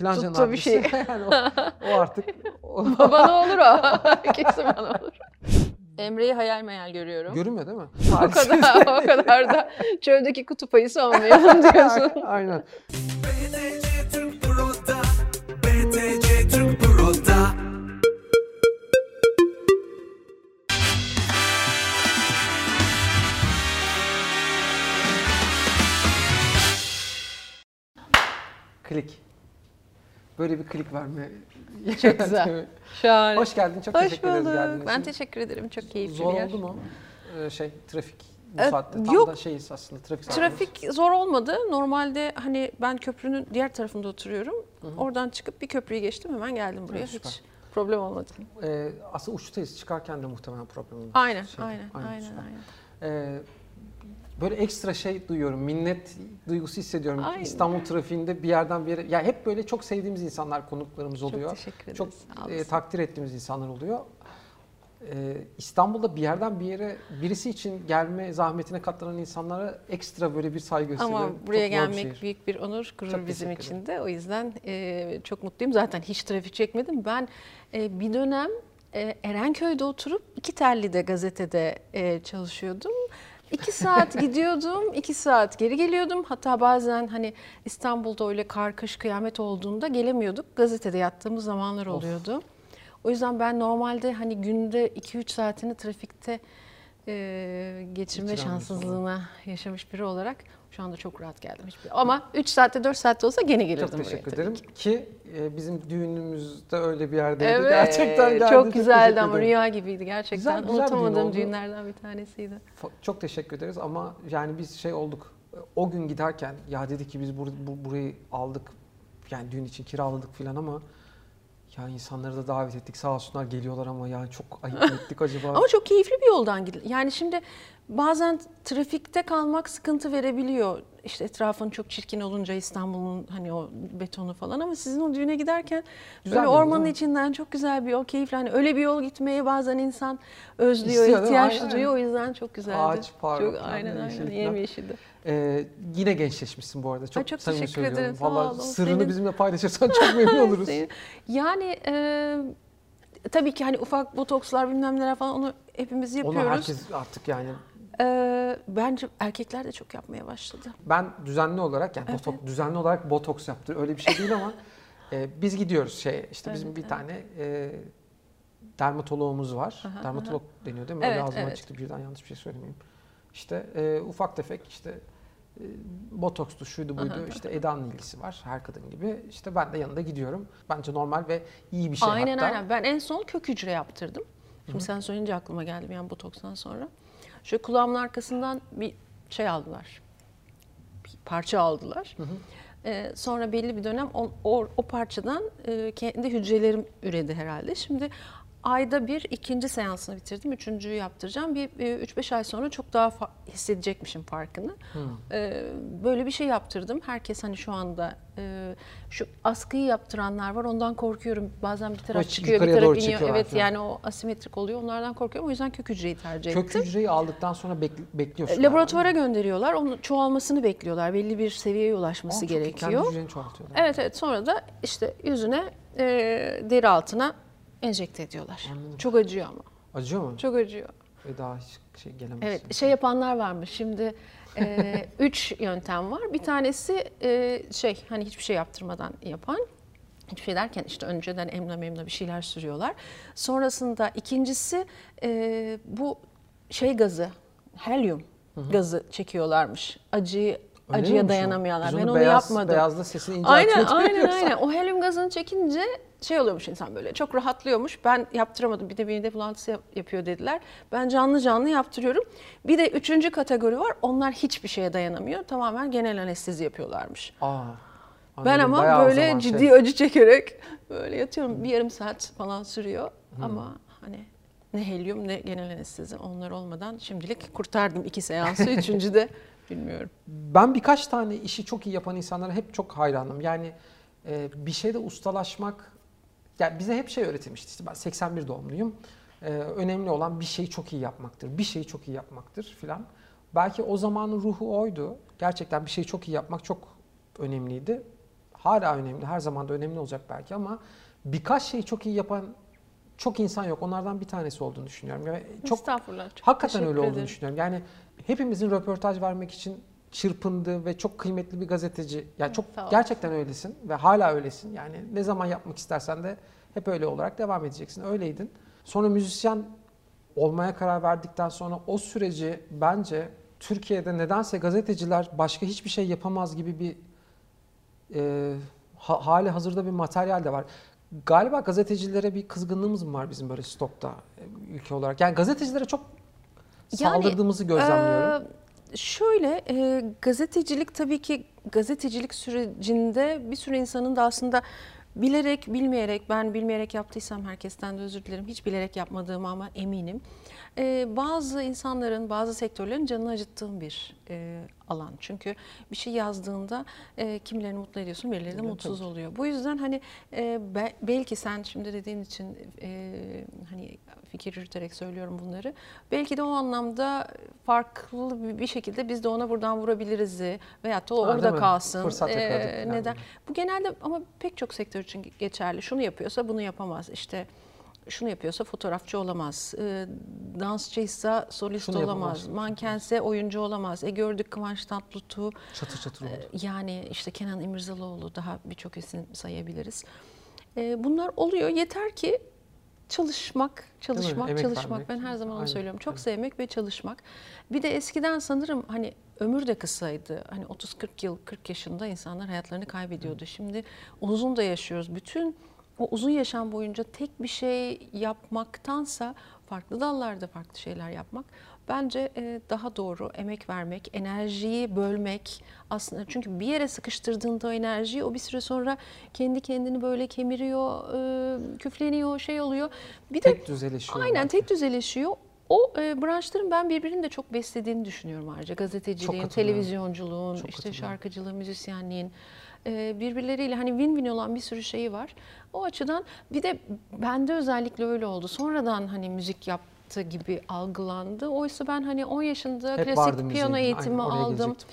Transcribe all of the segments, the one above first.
Filancanın Tuttu bir şey. yani o, o artık o- bana olur o. Kesin bana olur. Emre'yi hayal meyal görüyorum. görünmüyor değil mi? o kadar, o kadar da çöldeki kutup ayısı olmayalım diyorsun. Aynen. Klik. Böyle bir klik verme. Çok güzel. Şahane. Hoş geldin. Çok Hoş teşekkür ederiz bulduk. geldiğin Ben teşekkür ederim. Çok keyifli Zor bir yer. oldu mu? Ee, şey trafik bu Ee, saatte. Tam yok. da şeyiz aslında trafik saatimiz. Trafik zor olmadı. Normalde hani ben köprünün diğer tarafında oturuyorum. Oradan çıkıp bir köprüyü geçtim hemen geldim buraya. Evet. Hiç problem olmadı. Ee, aslında uçtayız. Çıkarken de muhtemelen problem olmuş. Aynen, Şeyde, aynen, aynen, süper. aynen. Ee, böyle ekstra şey duyuyorum. Minnet duygusu hissediyorum. Aynen. İstanbul trafiğinde bir yerden bir yere. Ya hep böyle çok sevdiğimiz insanlar konuklarımız oluyor. Çok teşekkür ederiz. Çok e, takdir ettiğimiz insanlar oluyor. Ee, İstanbul'da bir yerden bir yere birisi için gelme zahmetine katlanan insanlara ekstra böyle bir saygı gösteriyorum. Ama Çok buraya zor bir gelmek şehir. büyük bir onur, gurur Çok bizim için de. O yüzden e, çok mutluyum. Zaten hiç trafik çekmedim. Ben e, bir dönem e, Erenköy'de oturup iki Telli'de gazetede e, çalışıyordum. İki saat gidiyordum, iki saat geri geliyordum. Hatta bazen hani İstanbul'da öyle kar, kış, kıyamet olduğunda gelemiyorduk. Gazetede yattığımız zamanlar Of. oluyordu. O yüzden ben normalde hani günde 2-3 saatini trafikte e, geçirme Geçiren şanssızlığına yaşamış biri olarak şu anda çok rahat geldim. Hiçbir... Ama 3 saatte 4 saatte olsa gene gelirdim Çok teşekkür buraya ederim ki. ki e, bizim düğünümüzde öyle bir yerdeydi. Evet, Gerçekten geldi. çok güzeldi ama rüya gibiydi gerçekten. Güzel- güzel bir düğün Unutamadığım oldu. düğünlerden bir tanesiydi. Çok teşekkür ederiz ama yani biz şey olduk. O gün giderken ya dedik ki biz bur- bu- burayı aldık. Yani düğün için kiraladık filan ama ya insanları da davet ettik sağ olsunlar geliyorlar ama ya çok ayıp ettik acaba? Ama çok keyifli bir yoldan gidiyor. Yani şimdi bazen trafikte kalmak sıkıntı verebiliyor. İşte etrafın çok çirkin olunca İstanbul'un hani o betonu falan ama sizin o düğüne giderken Güzel böyle yol, ormanın mi? içinden çok güzel bir yol, keyifli. Hani öyle bir yol gitmeye bazen insan özlüyor, İstiyor, ihtiyaç duyuyor. O yüzden çok güzeldi. Ağaç, park Çok, aynen aynen. Yemyeşildi. Ee, yine gençleşmişsin bu arada. Çok, Ay, çok samimi teşekkür söylüyorum. ederim. O sırrını senin- bizimle paylaşırsan çok memnun oluruz. Yani e, tabii ki hani ufak botokslar bilmem neler falan onu hepimiz Onu yapıyoruz. herkes artık yani E, bence erkekler de çok yapmaya başladı. Ben düzenli olarak yani botok, düzenli olarak botoks yaptır öyle bir şey değil ama e, biz gidiyoruz şey işte bizim Evet, bir evet. tane e, dermatoloğumuz var. Aha, Dermatolog deniyor değil mi? Öyle Evet, ağzıma evet. çıktı birden yanlış bir şey söylemeyeyim. İşte e, ufak tefek işte e, botokstu şuydu buydu işte Eda'nın ilgisi var her kadın gibi. İşte ben de yanında gidiyorum. Bence normal ve iyi bir şey aynen hatta. aynen. Ben en son kök hücre yaptırdım. Şimdi sen söyleyince aklıma geldi yani botokstan sonra. Şöyle kulağımın arkasından bir şey aldılar. Bir parça aldılar. Ee, sonra belli bir dönem o, o, o parçadan e, kendi hücrelerim üredi herhalde. Şimdi ayda bir ikinci seansını bitirdim. Üçüncüyü yaptıracağım. Bir 3-5 ay sonra çok daha fa- hissedecekmişim farkını. Ee, böyle bir şey yaptırdım. Herkes hani şu anda e, şu askıyı yaptıranlar var. Ondan korkuyorum. Bazen bir taraf çıkıyor, bir taraf iniyor. Evet falan. yani o asimetrik oluyor. Onlardan korkuyorum. O yüzden kök hücreyi tercih Kök ettim. hücreyi aldıktan sonra bekli- bekliyorsun. Laboratuvara gönderiyorlar. Onun çoğalmasını bekliyorlar. Belli bir seviyeye ulaşması iyi. gerekiyor. Kendi hücreni çoğaltıyorlar. Evet evet sonra da işte yüzüne e, deri altına enjekte ediyorlar. Anladım. Çok acıyor ama. Acıyor mu? Çok acıyor. Ve daha hiç şey gelemezsin. Evet şey yapanlar varmış. Şimdi e, üç yöntem var. Bir tanesi e, şey hani hiçbir şey yaptırmadan yapan. Hiçbir şey derken işte önceden emla memla bir şeyler sürüyorlar. Sonrasında ikincisi e, bu şey gazı, helyum gazı çekiyorlarmış. Acıyı Öyle acıya dayanamıyorlar. Ben onu beyaz, yapmadım. Beyazda sesini Aynen inceltiyor. aynen aynen. O helyum gazını çekince şey oluyormuş insan böyle çok rahatlıyormuş. Ben yaptıramadım bir de mide bulantısı yap- yapıyor dediler. Ben canlı canlı yaptırıyorum. Bir de üçüncü kategori var. Onlar hiçbir şeye dayanamıyor. Tamamen genel anestezi yapıyorlarmış. Aa, Ben anladım. ama böyle ciddi şey. acı çekerek böyle yatıyorum. Bir yarım saat falan sürüyor. Ama hani ne helyum ne genel anestezi onlar olmadan şimdilik kurtardım iki seansı. Üçüncü de bilmiyorum. Ben birkaç tane işi çok iyi yapan insanlara hep çok hayranım. Yani e, bir şeyde ustalaşmak, yani bize hep şey öğretilmişti. İşte ben 81 doğumluyum. E, önemli olan bir şeyi çok iyi yapmaktır. Bir şeyi çok iyi yapmaktır filan. Belki o zamanın ruhu oydu. Gerçekten bir şeyi çok iyi yapmak çok önemliydi. hala önemli. Her zaman da önemli olacak belki ama birkaç şeyi çok iyi yapan çok insan yok. Onlardan bir tanesi olduğunu düşünüyorum. Ve çok Estağfurullah. Çok hakikaten öyle olduğunu ederim. düşünüyorum. Yani hepimizin röportaj vermek için çırpındığı ve çok kıymetli bir gazeteci. Yani çok sağ gerçekten öylesin ve hala öylesin. Yani ne zaman yapmak istersen de hep öyle olarak devam edeceksin. Öyleydin. Sonra müzisyen olmaya karar verdikten sonra o süreci bence Türkiye'de nedense gazeteciler başka hiçbir şey yapamaz gibi bir e, ha- hali hazırda bir materyal de var. Galiba gazetecilere bir kızgınlığımız mı var bizim böyle stokta e, ülke olarak? Yani gazetecilere çok Yani, saldırdığımızı gözlemliyorum. Ee, şöyle e, gazetecilik tabii ki gazetecilik sürecinde bir sürü insanın da aslında bilerek bilmeyerek ben bilmeyerek yaptıysam herkesten de özür dilerim hiç bilerek yapmadığımı ama eminim. Ee, bazı insanların bazı sektörlerin canını acıttığım bir e, alan. Çünkü bir şey yazdığında e, kimilerini mutlu ediyorsun birileri de Evet, mutsuz tabii. oluyor. Bu yüzden hani e, be- belki sen şimdi dediğin için e, hani fikir yürüterek söylüyorum bunları. Belki de o anlamda farklı bir- şekilde biz de ona buradan vurabiliriz veyahut da orada kalsın. Fırsat Ee, neden? gibi. Bu genelde ama pek çok sektör için geçerli. Şunu yapıyorsa bunu yapamaz. İşte şunu yapıyorsa fotoğrafçı olamaz. Ee, dansçıysa solist Şunu yapamaz, olamaz. şunu Mankense oyuncu olamaz. E gördük Kıvanç Tatlıtuğ. Çatır çatır oldu. Ee, Yani işte Kenan İmirzalıoğlu daha birçok isim sayabiliriz. Ee, Bunlar oluyor. Yeter ki çalışmak, çalışmak, çalışmak. vermek. Ben her zaman onu Aynen, söylüyorum. Çok evet. sevmek ve çalışmak. Bir de eskiden sanırım hani ömür de kısaydı. Hani 30-40 yıl, 40 yaşında insanlar hayatlarını kaybediyordu. Şimdi uzun da yaşıyoruz. Bütün o uzun yaşam boyunca tek bir şey yapmaktansa farklı dallarda farklı şeyler yapmak bence e, daha doğru. Emek vermek, enerjiyi bölmek aslında çünkü bir yere sıkıştırdığında o enerjiyi o bir süre sonra kendi kendini böyle kemiriyor, e, küfleniyor, şey oluyor. Bir de Tek düzeleşiyor. Aynen belki. tek düzeleşiyor. O e, branşların ben birbirini de çok beslediğini düşünüyorum ayrıca. Gazeteciliğin, televizyonculuğun, Çok işte şarkıcılığın, müzisyenliğin birbirleriyle hani win-win olan bir sürü şeyi var. O açıdan bir de bende özellikle öyle oldu. Sonradan hani müzik yaptı gibi algılandı. Oysa ben hani 10 yaşında Hep klasik piyano eğitimi Aynen, aldım. gelecektim.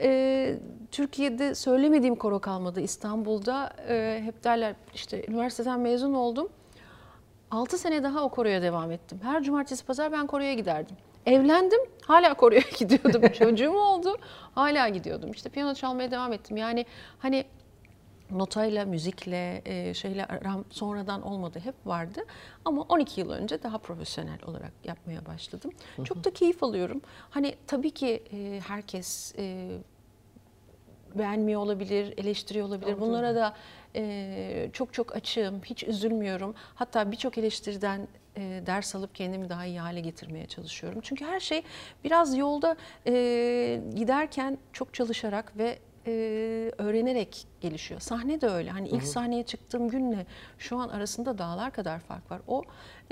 Ee, Türkiye'de söylemediğim koro kalmadı. İstanbul'da e, hep derler işte üniversiteden mezun oldum. 6 sene daha o koroya devam ettim. Her cumartesi pazar ben koroya giderdim. Evlendim, hala koroya gidiyordum. Çocuğum oldu, hala gidiyordum. İşte piyano çalmaya devam ettim. Yani hani notayla, müzikle, e, şeyle aram sonradan olmadı hep vardı. Ama 12 yıl önce daha profesyonel olarak yapmaya başladım. Çok da keyif alıyorum. Hani tabii ki e, herkes e, beğenmiyor olabilir, eleştiriyor olabilir. Tabii, Bunlara da e, çok çok açığım, hiç üzülmüyorum. Hatta birçok eleştiriden e, ders alıp kendimi daha iyi hale getirmeye çalışıyorum. Çünkü her şey biraz yolda e, giderken çok çalışarak ve e, öğrenerek gelişiyor. Sahne de öyle. Hani ilk sahneye çıktığım günle şu an arasında dağlar kadar fark var. O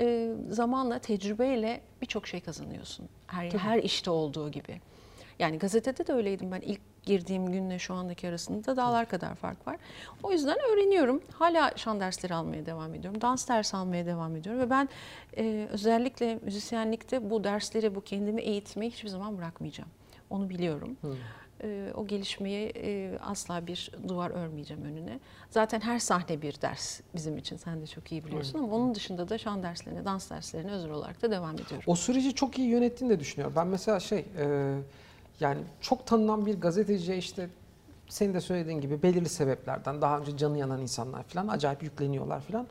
e, zamanla, tecrübeyle birçok şey kazanıyorsun. Her, her işte olduğu gibi. Yani gazetede de öyleydim ben ilk girdiğim günle şu andaki arasında dağlar kadar fark var. O yüzden öğreniyorum. Hala şan dersleri almaya devam ediyorum. Dans dersi almaya devam ediyorum ve ben e, özellikle müzisyenlikte bu dersleri, bu kendimi eğitmeyi hiçbir zaman bırakmayacağım. Onu biliyorum. E, o gelişmeyi e, asla bir duvar örmeyeceğim önüne. Zaten her sahne bir ders bizim için. Sen de çok iyi biliyorsun ama onun dışında da şan derslerine, dans derslerine özel olarak da devam ediyorum. O süreci çok iyi yönettiğini de düşünüyorum. Ben mesela şey e, yani çok tanınan bir gazeteciye işte senin de söylediğin gibi belirli sebeplerden daha önce canı yanan insanlar falan acayip yükleniyorlar falan.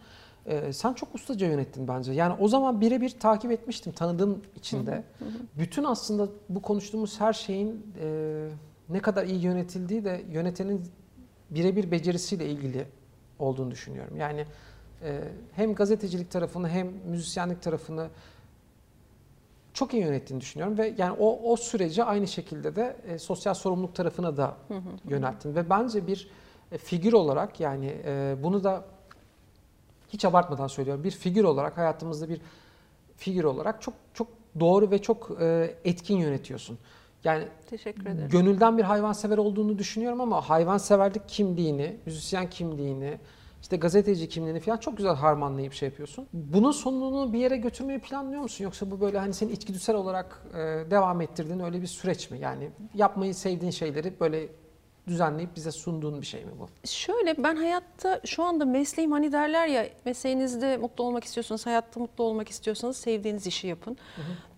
E, sen çok ustaca yönettin bence. Yani o zaman birebir takip etmiştim tanıdığım için de. Bütün aslında bu konuştuğumuz her şeyin e, ne kadar iyi yönetildiği de yönetenin birebir becerisiyle ilgili olduğunu düşünüyorum. Yani e, hem gazetecilik tarafını hem müzisyenlik tarafını çok iyi yönettiğini düşünüyorum ve yani o o süreci aynı şekilde de e, sosyal sorumluluk tarafına da yönelttin ve bence bir e, figür olarak yani e, bunu da hiç abartmadan söylüyorum bir figür olarak hayatımızda bir figür olarak çok çok doğru ve çok e, etkin yönetiyorsun. Yani Teşekkür ederim. gönülden bir hayvansever olduğunu düşünüyorum ama hayvanseverlik kimliğini, müzisyen kimliğini, işte gazeteci kimliğini falan çok güzel harmanlayıp şey yapıyorsun. Bunun sonunu bir yere götürmeyi planlıyor musun? Yoksa bu böyle hani senin içgüdüsel olarak e, devam ettirdiğin öyle bir süreç mi? Yani yapmayı sevdiğin şeyleri böyle düzenleyip bize sunduğun bir şey mi bu? Şöyle ben hayatta şu anda mesleğim hani derler ya mesleğinizde mutlu olmak istiyorsanız, hayatta mutlu olmak istiyorsanız sevdiğiniz işi yapın.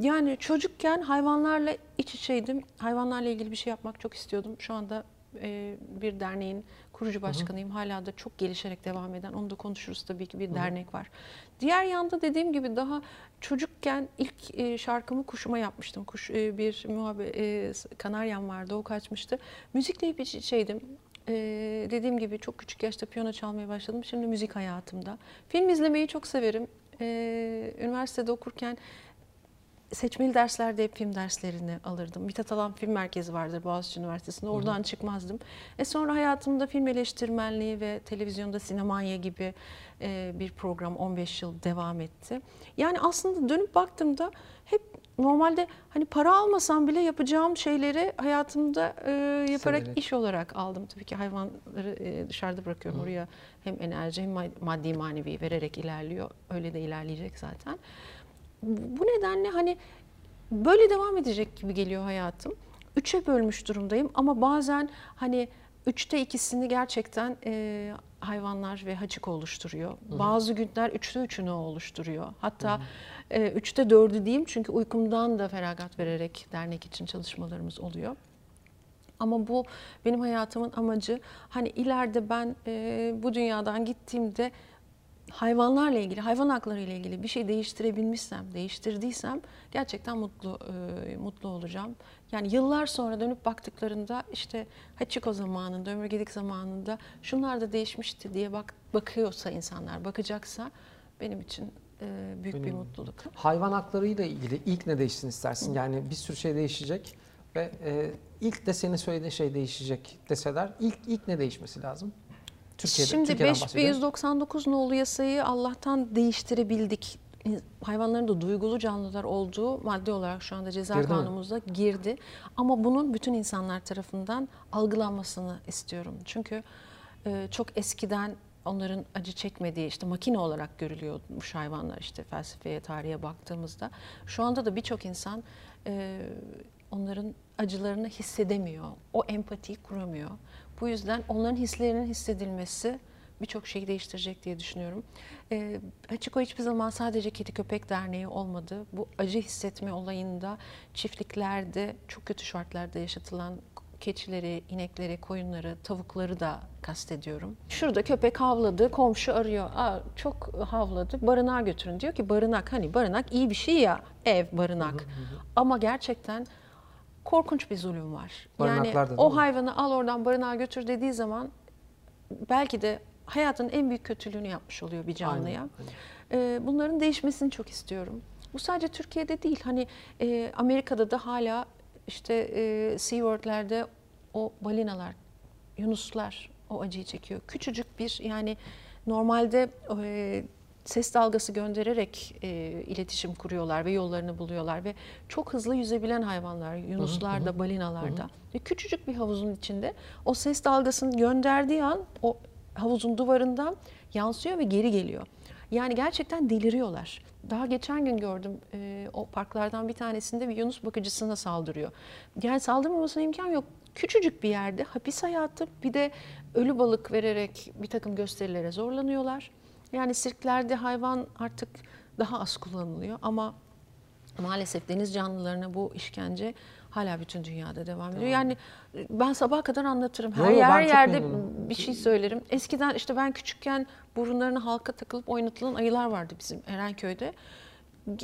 Yani çocukken hayvanlarla iç içeydim. Hayvanlarla ilgili bir şey yapmak çok istiyordum. Şu anda e, bir derneğin kurucu başkanıyım. Hala da çok gelişerek devam eden, onu da konuşuruz tabii ki bir dernek var. Diğer yanda dediğim gibi daha çocukken ilk e, şarkımı kuşuma yapmıştım. Kuş e, bir muhabbet e, kanaryam vardı, o kaçmıştı. Müzikle hep iç içeydim. Ee, dediğim gibi çok küçük yaşta piyano çalmaya başladım. Şimdi müzik hayatımda. Film izlemeyi çok severim. Ee, üniversitede okurken seçmeli derslerde hep film derslerini alırdım. Mithat Alan Film Merkezi vardır Boğaziçi Üniversitesi'nde. Oradan çıkmazdım. E sonra hayatımda film eleştirmenliği ve televizyonda Sinemanya gibi e, bir program 15 yıl devam etti. Yani aslında dönüp baktığımda hep normalde hani para almasam bile yapacağım şeyleri hayatımda e, yaparak Severek. iş olarak aldım. Tabii ki hayvanları e, dışarıda bırakıyorum oraya hem enerji hem ma- maddi manevi vererek ilerliyor. Öyle de ilerleyecek zaten. Bu nedenle hani böyle devam edecek gibi geliyor hayatım. Üçe bölmüş durumdayım ama bazen hani üçte ikisini gerçekten e, hayvanlar ve haçık oluşturuyor. Bazı günler üçte üçünü oluşturuyor. Hatta e, üçte dördü diyeyim çünkü uykumdan da feragat vererek dernek için çalışmalarımız oluyor. Ama bu benim hayatımın amacı. Hani ileride ben e, bu dünyadan gittiğimde hayvanlarla ilgili, hayvan hakları ile ilgili bir şey değiştirebilmişsem, değiştirdiysem gerçekten mutlu e, mutlu olacağım. Yani yıllar sonra dönüp baktıklarında işte Hachiko zamanında, Ömür Gedik zamanında şunlar da değişmişti diye bak bakıyorsa insanlar, bakacaksa benim için e, büyük bir Önemli. mutluluk. Hayvan haklarıyla ilgili ilk ne değişsin istersin? Yani bir sürü şey değişecek ve e, ilk de senin söylediğin şey değişecek deseler ilk ilk ne değişmesi lazım? Türkiye'de, Şimdi Türkiye'den bahsediyorum. 5199 nolu yasayı Allah'tan değiştirebildik. Hayvanların da duygulu canlılar olduğu madde olarak şu anda ceza Girdi mi? kanunumuzda girdi. Ama bunun bütün insanlar tarafından algılanmasını istiyorum. Çünkü e, çok eskiden onların acı çekmediği işte makine olarak görülüyormuş hayvanlar işte felsefeye, tarihe baktığımızda. Şu anda da birçok insan e, onların acılarını hissedemiyor. O empatiyi kuramıyor. Bu yüzden onların hislerinin hissedilmesi birçok şeyi değiştirecek diye düşünüyorum. E, Hachiko hiçbir zaman sadece Kedi Köpek Derneği olmadı. Bu acı hissetme olayında çiftliklerde çok kötü şartlarda yaşatılan keçileri, inekleri, koyunları, tavukları da kastediyorum. Şurada köpek havladı, komşu arıyor. Aa, çok havladı, barınağa götürün. Diyor ki barınak, hani barınak iyi bir şey ya, ev, barınak. Ama gerçekten korkunç bir zulüm var. Yani o hayvanı al oradan barınağa götür dediği zaman belki de hayatın en büyük kötülüğünü yapmış oluyor bir canlıya. Aynen, aynen. Ee, bunların değişmesini çok istiyorum. Bu sadece Türkiye'de değil. Hani e, Amerika'da da hala işte e, SeaWorld'lerde o balinalar, yunuslar o acıyı çekiyor. Küçücük bir yani normalde e, ses dalgası göndererek e, iletişim kuruyorlar ve yollarını buluyorlar ve çok hızlı yüzebilen hayvanlar, yunuslar da, balinalar da. Ve küçücük bir havuzun içinde o ses dalgasını gönderdiği an o havuzun duvarından yansıyor ve geri geliyor. Yani gerçekten deliriyorlar. Daha geçen gün gördüm e, o parklardan bir tanesinde bir yunus bakıcısına saldırıyor. Yani saldırmamasına imkan yok. Küçücük bir yerde hapis hayatı bir de ölü balık vererek bir takım gösterilere zorlanıyorlar. Yani sirklerde hayvan artık daha az kullanılıyor ama maalesef deniz canlılarına bu işkence hala bütün dünyada devam ediyor. Yani e, ben sabaha kadar anlatırım. Her Yo, yo, yer yerde memnunum. bir şey söylerim. Eskiden işte ben küçükken burunlarına halka takılıp oynatılan ayılar vardı bizim Erenköy'de.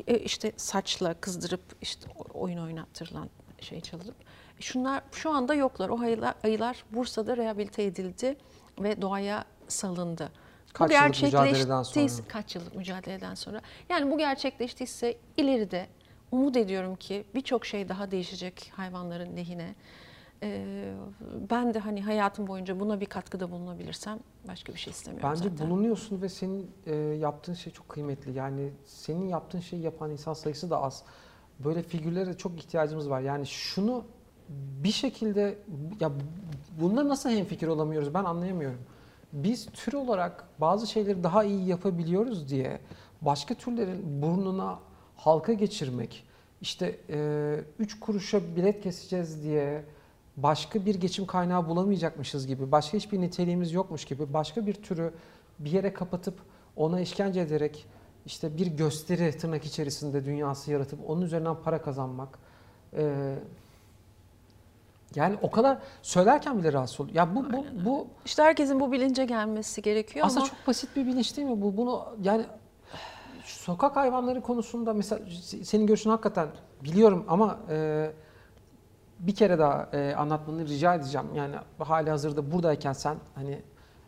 E, işte saçla kızdırıp işte oyun oynattırılan şey çalınıp. Şunlar şu anda yoklar. O ayılar, ayılar Bursa'da rehabilite edildi ve doğaya salındı. Kaç bu gerçekleştiyse- sonra. kaç yıllık mücadeleden sonra. Yani bu gerçekleştiyse ileride umut ediyorum ki birçok şey daha değişecek hayvanların lehine. Ee, ben de hani hayatım boyunca buna bir katkıda bulunabilirsem başka bir şey istemiyorum Bence zaten. bulunuyorsun ve senin e, yaptığın şey çok kıymetli. Yani senin yaptığın şeyi yapan insan sayısı da az. Böyle figürlere çok ihtiyacımız var. Yani şunu bir şekilde ya bununla nasıl hemfikir olamıyoruz ben anlayamıyorum. Biz tür olarak bazı şeyleri daha iyi yapabiliyoruz diye başka türlerin burnuna halka geçirmek, işte e, üç kuruşa bilet keseceğiz diye başka bir geçim kaynağı bulamayacakmışız gibi, başka hiçbir niteliğimiz yokmuş gibi, başka bir türü bir yere kapatıp ona işkence ederek işte bir gösteri tırnak içerisinde dünyası yaratıp onun üzerinden para kazanmak. Ee, yani o kadar söylerken bile rahatsız oluyor. Ya bu bu bu İşte herkesin bu bilince gelmesi gerekiyor aslında ama çok basit bir bilinç değil mi? Bu bunu yani sokak hayvanları konusunda mesela senin görüşün hakikaten biliyorum ama e, bir kere daha e, anlatmanı rica edeceğim. Yani hali hazırda buradayken sen hani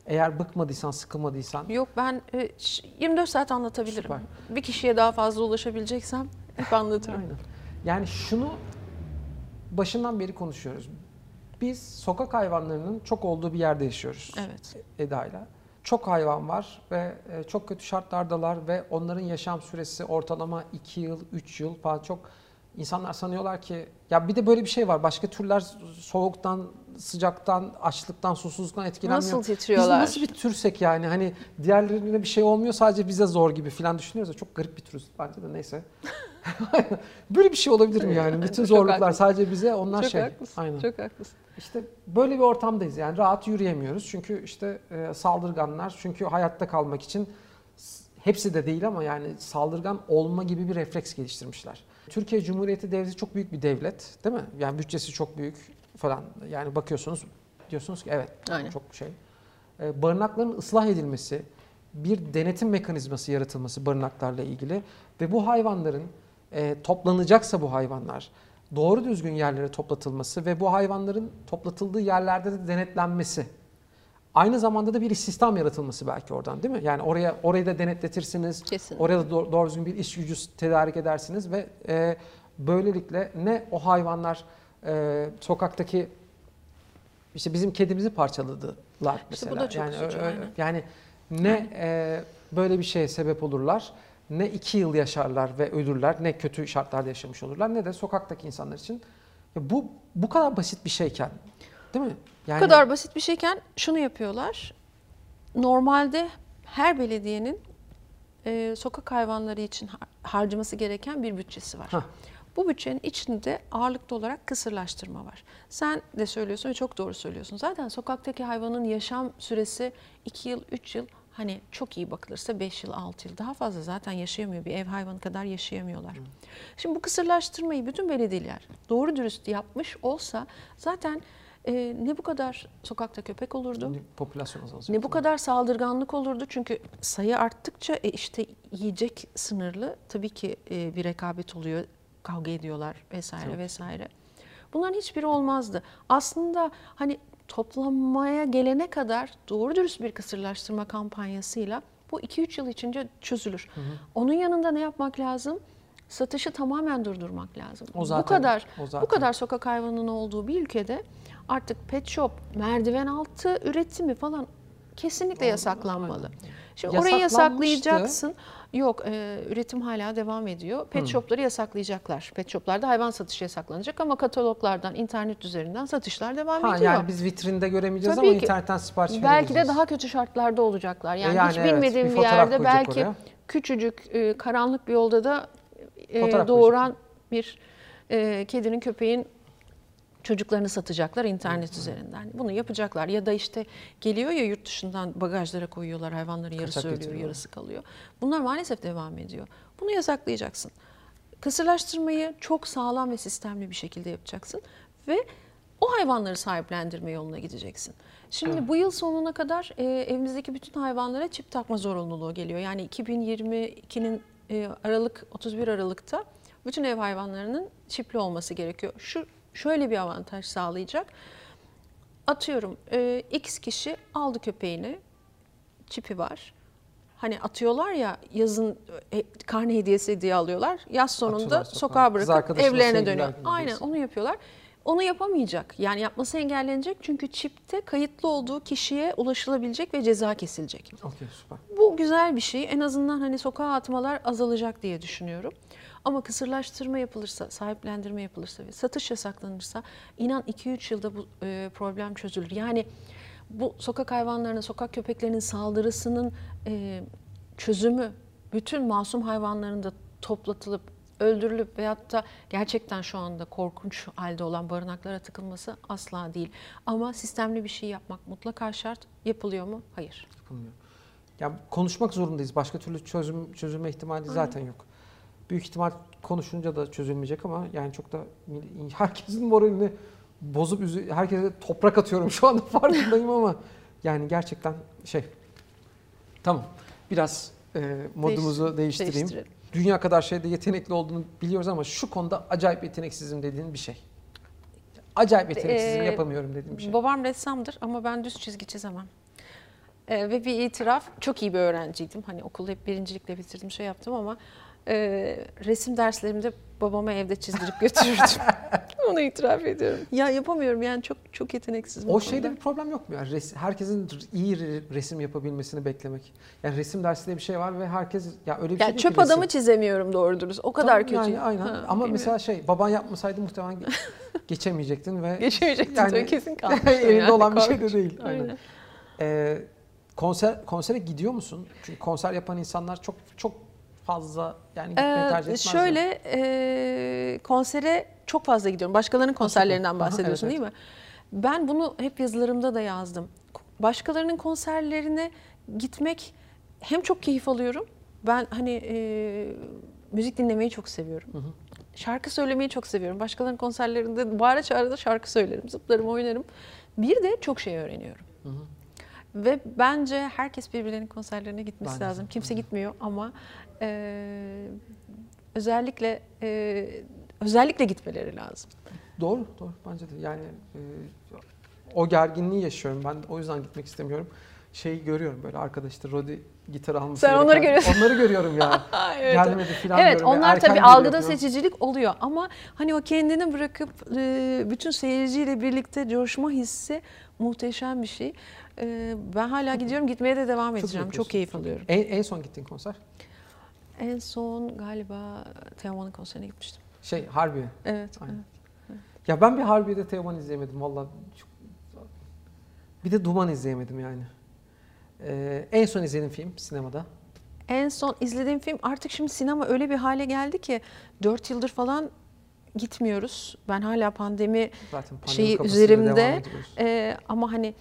eğer bıkmadıysan, sıkılmadıysan yok ben e, ş- 24 saat anlatabilirim. Süper. Bir kişiye daha fazla ulaşabileceksem hep anlatırım. Aynen. Yani şunu başından beri konuşuyoruz. Biz sokak hayvanlarının çok olduğu bir yerde yaşıyoruz. Evet. Eda'yla. Çok hayvan var ve e, çok kötü şartlardalar ve onların yaşam süresi ortalama 2 yıl, 3 yıl falan çok insanlar sanıyorlar ki ya bir de böyle bir şey var. Başka türler soğuktan, sıcaktan, açlıktan, susuzluktan etkilenmiyor. Nasıl Biz titriyorlar? nasıl bir türsek yani hani diğerlerine bir şey olmuyor sadece bize zor gibi falan düşünüyoruz çok garip bir türüz bence de neyse. böyle bir şey olabilir mi yani? Bütün Çok zorluklar haklısın. sadece bize onlar Çok şey. haklısın. Aynen. Çok haklısın. İşte böyle bir ortamdayız yani rahat yürüyemiyoruz çünkü işte e, saldırganlar çünkü hayatta kalmak için hepsi de değil ama yani saldırgan olma gibi bir refleks geliştirmişler. Türkiye Cumhuriyeti Devleti çok büyük bir devlet değil mi? Yani bütçesi çok büyük falan yani bakıyorsunuz diyorsunuz ki evet Aynen. çok şey. E, barınakların ıslah edilmesi, bir denetim mekanizması yaratılması barınaklarla ilgili ve bu hayvanların e, toplanacaksa bu hayvanlar doğru düzgün yerlere toplatılması ve bu hayvanların toplatıldığı yerlerde de denetlenmesi. Aynı zamanda da bir istihdam yaratılması belki oradan değil mi? Yani oraya orayı da denetletirsiniz. Kesinlikle. Oraya da doğru, doğru düzgün bir iş gücü tedarik edersiniz ve e, böylelikle ne o hayvanlar e, sokaktaki işte bizim kedimizi parçaladılar İşte mesela. bu da çok yani, üzücü, aynen. yani ne e, böyle bir şeye sebep olurlar, ne iki yıl yaşarlar ve ölürler, ne kötü şartlarda yaşamış olurlar, ne de sokaktaki insanlar için. Ya bu bu kadar basit bir şeyken, değil mi? Yani Bu kadar basit bir şeyken şunu yapıyorlar. Normalde her belediyenin e, sokak hayvanları için har- harcaması gereken bir bütçesi var. Hah. Bu bütçenin içinde ağırlıklı olarak kısırlaştırma var. Sen de söylüyorsun ve çok doğru söylüyorsun. Zaten sokaktaki hayvanın yaşam süresi 2 yıl, 3 yıl hani çok iyi bakılırsa 5 yıl, 6 yıl daha fazla zaten yaşayamıyor. Bir ev hayvanı kadar yaşayamıyorlar. Şimdi bu kısırlaştırmayı bütün belediyeler doğru dürüst yapmış olsa zaten e, ne bu kadar sokakta köpek olurdu. popülasyon azalacak. Ne bu kadar saldırganlık olurdu çünkü sayı arttıkça e, işte yiyecek sınırlı tabii ki e, bir rekabet oluyor, kavga ediyorlar vesaire Tabii. vesaire. Bunların hiçbiri olmazdı. Aslında hani toplamaya gelene kadar doğru dürüst bir kısırlaştırma kampanyasıyla bu 2-3 yıl içinde çözülür. Onun yanında ne yapmak lazım? Satışı tamamen durdurmak lazım. O bu zaten- kadar o bu zaten. kadar sokak hayvanının olduğu bir ülkede artık pet shop, merdiven altı üretimi falan kesinlikle yasaklanmalı. Şimdi orayı yasaklayacaksın. Yok, e, üretim hala devam ediyor. Pet shopları yasaklayacaklar. Pet shoplarda hayvan satışı yasaklanacak ama kataloglardan, internet üzerinden satışlar devam Ha, ediyor. yani biz vitrinde göremeyeceğiz Tabii ama ki. internetten sipariş Belki de verebileceğiz. daha kötü şartlarda olacaklar. Yani, E yani hiç evet, bilmediğim bir bir, yerde koyacak belki oraya. küçücük e, karanlık bir yolda da e, doğuran bir e, kedinin köpeğin çocuklarını satacaklar internet üzerinden. Bunu yapacaklar ya da işte geliyor ya yurt dışından bagajlara koyuyorlar hayvanların yarısı Kaçak ölüyor, yarısı kalıyor. Bunlar maalesef devam ediyor. Bunu yasaklayacaksın. Kısırlaştırmayı çok sağlam ve sistemli bir şekilde yapacaksın ve o hayvanları sahiplendirme yoluna gideceksin. Şimdi bu yıl sonuna kadar e, evimizdeki bütün hayvanlara çip takma zorunluluğu geliyor. Yani 2022'nin e, Aralık 31 Aralık'ta bütün ev hayvanlarının çipli olması gerekiyor. Şu şöyle bir avantaj sağlayacak. Atıyorum e, X kişi aldı köpeğini, çipi var. Hani atıyorlar ya yazın e, karne hediyesi diye alıyorlar. Yaz sonunda Atıyorlar sokağa. sokağa bırakıp evlerine dönüyor. Aynen onu yapıyorlar. Onu yapamayacak. Yani yapması engellenecek çünkü çipte kayıtlı olduğu kişiye ulaşılabilecek ve ceza kesilecek. Okey süper. Bu güzel bir şey. En azından hani sokağa atmalar azalacak diye düşünüyorum. Ama kısırlaştırma yapılırsa, sahiplendirme yapılırsa ve satış yasaklanırsa inan 2-3 yılda bu e, problem çözülür. Yani bu sokak hayvanlarına, sokak köpeklerinin saldırısının e, çözümü bütün masum hayvanların da toplatılıp öldürülüp veyahut da gerçekten şu anda korkunç halde olan barınaklara tıkılması asla değil. Ama sistemli bir şey yapmak mutlaka şart. Yapılıyor mu? Hayır. yapılmıyor. Ya konuşmak zorundayız. Başka türlü çözüm çözülme ihtimali zaten yok. Büyük ihtimal konuşunca da çözülmeyecek ama yani çok da herkesin moralini bozup üzü, herkese toprak atıyorum şu anda farkındayım ama yani gerçekten şey. Tamam. Biraz e, modumuzu değiştireyim. Değiştirelim. Dünya kadar şeyde yetenekli olduğunu biliyoruz ama şu konuda acayip yeteneksizim dediğin bir şey. Acayip yeteneksizim Ee, yapamıyorum dediğin bir şey. Babam ressamdır ama ben düz çizgi çizemem. Ee, ve bir itiraf, çok iyi bir öğrenciydim. Hani okulu hep birincilikle bitirdim, şey yaptım ama e, resim derslerimde babama evde çizdirip götürürdüm. Onu itiraf ediyorum. Ya yapamıyorum yani çok çok yeteneksizim. O şeyde konuda. bir problem yok mu ya? Res- herkesin iyi re- resim yapabilmesini beklemek. Yani resim dersi diye bir şey var ve herkes ya öyle bir şey Yani değil çöp ki resim. adamı çizemiyorum doğru dürüst. O kadar Tamam, kötü. Yani, aynen. Ha, Ama bilmiyorum. mesela şey baban yapmasaydı muhtemelen ge- geçemeyecektin ve geçemeyecektim yani- tabii kesin kalmıştım. elinde yani, olan bir şey de korkunç. değil. Aynen. Aynen. Ee, konser konsere gidiyor musun? Çünkü konser yapan insanlar çok çok fazla yani gitmeyi Ee, tercih etmezler. şöyle e, konsere çok fazla gidiyorum. Başkalarının konserlerinden Aha, bahsediyorsun evet, değil mi? Ben bunu hep yazılarımda da yazdım. Başkalarının konserlerine gitmek hem çok keyif alıyorum. Ben hani e, müzik dinlemeyi çok seviyorum. Şarkı söylemeyi çok seviyorum. Başkalarının konserlerinde bağıra çağıra da şarkı söylerim, zıplarım, oynarım. Bir de çok şey öğreniyorum. Ve bence herkes birbirlerinin konserlerine gitmesi Bence lazım. Kimse gitmiyor ama e, özellikle e, özellikle gitmeleri lazım. Doğru, doğru bence de. Yani e, o gerginliği yaşıyorum. Ben o yüzden gitmek istemiyorum. Şeyi görüyorum böyle arkada işte Rodi gitar alması Sen onları gereken- görüyorsun. Onları görüyorum ya. evet, Gelmedi falan Evet diyorum onlar tabii algıda seçicilik oluyor ama hani o kendini bırakıp bütün seyirciyle birlikte coşma hissi muhteşem bir şey. Ben hala gidiyorum gitmeye de devam Çok edeceğim. Çok, yapıyorsun, keyif çok. alıyorum. En, en son gittiğin konser? En son galiba Teoman'ın konserine gitmiştim. Şey Harbiye. Evet. Aynen. evet. Ya ben bir Harbiye'de Teoman izleyemedim valla. Çok- Bir de Duman izleyemedim yani. Ee, en son izlediğim film sinemada. En son izlediğim film artık şimdi sinema öyle bir hale geldi ki 4 yıldır falan gitmiyoruz. Ben hala pandemi Zaten pandemi şeyi üzerimde. Ee, ama hani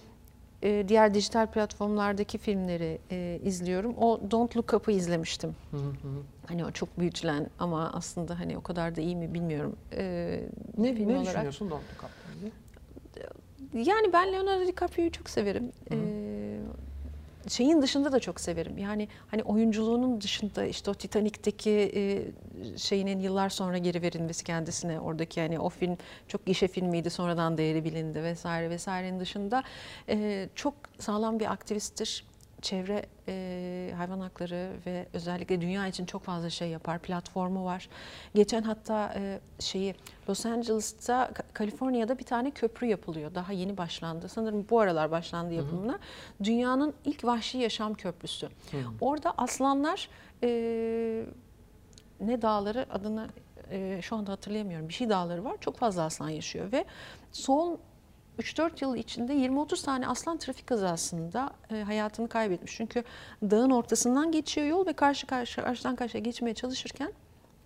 e, diğer dijital platformlardaki filmleri e, izliyorum. O Don't Look Up'ı izlemiştim. Hı hı hı. Hani o çok büyütülen ama aslında hani o kadar da iyi mi bilmiyorum. Ee, Ne, film ne olarak. düşünüyorsun Don't Look ilgili? Yani ben Leonardo DiCaprio'yu çok severim. Ee, şeyin dışında da çok severim. Yani hani oyunculuğunun dışında işte o Titanic'teki e, şeyinin yıllar sonra geri verilmesi kendisine oradaki yani o film çok gişe filmiydi sonradan değeri bilindi vesaire vesairenin dışında e, çok sağlam bir aktivisttir. Çevre e, hayvan hakları ve özellikle dünya için çok fazla şey yapar. Platformu var. Geçen hatta e, şeyi Los Angeles'ta, Ka- Kaliforniya'da bir tane köprü yapılıyor. Daha yeni başlandı. Sanırım bu aralar başlandı yapımına. Dünyanın ilk vahşi yaşam köprüsü. Orada aslanlar e, ne dağları adını e, şu anda hatırlayamıyorum. Bir şey dağları var. Çok fazla aslan yaşıyor ve son 3-4 yıl içinde 20-30 tane aslan trafik kazasında e, hayatını kaybetmiş. Çünkü dağın ortasından geçiyor yol ve karşı karşı karşıdan karşıya geçmeye çalışırken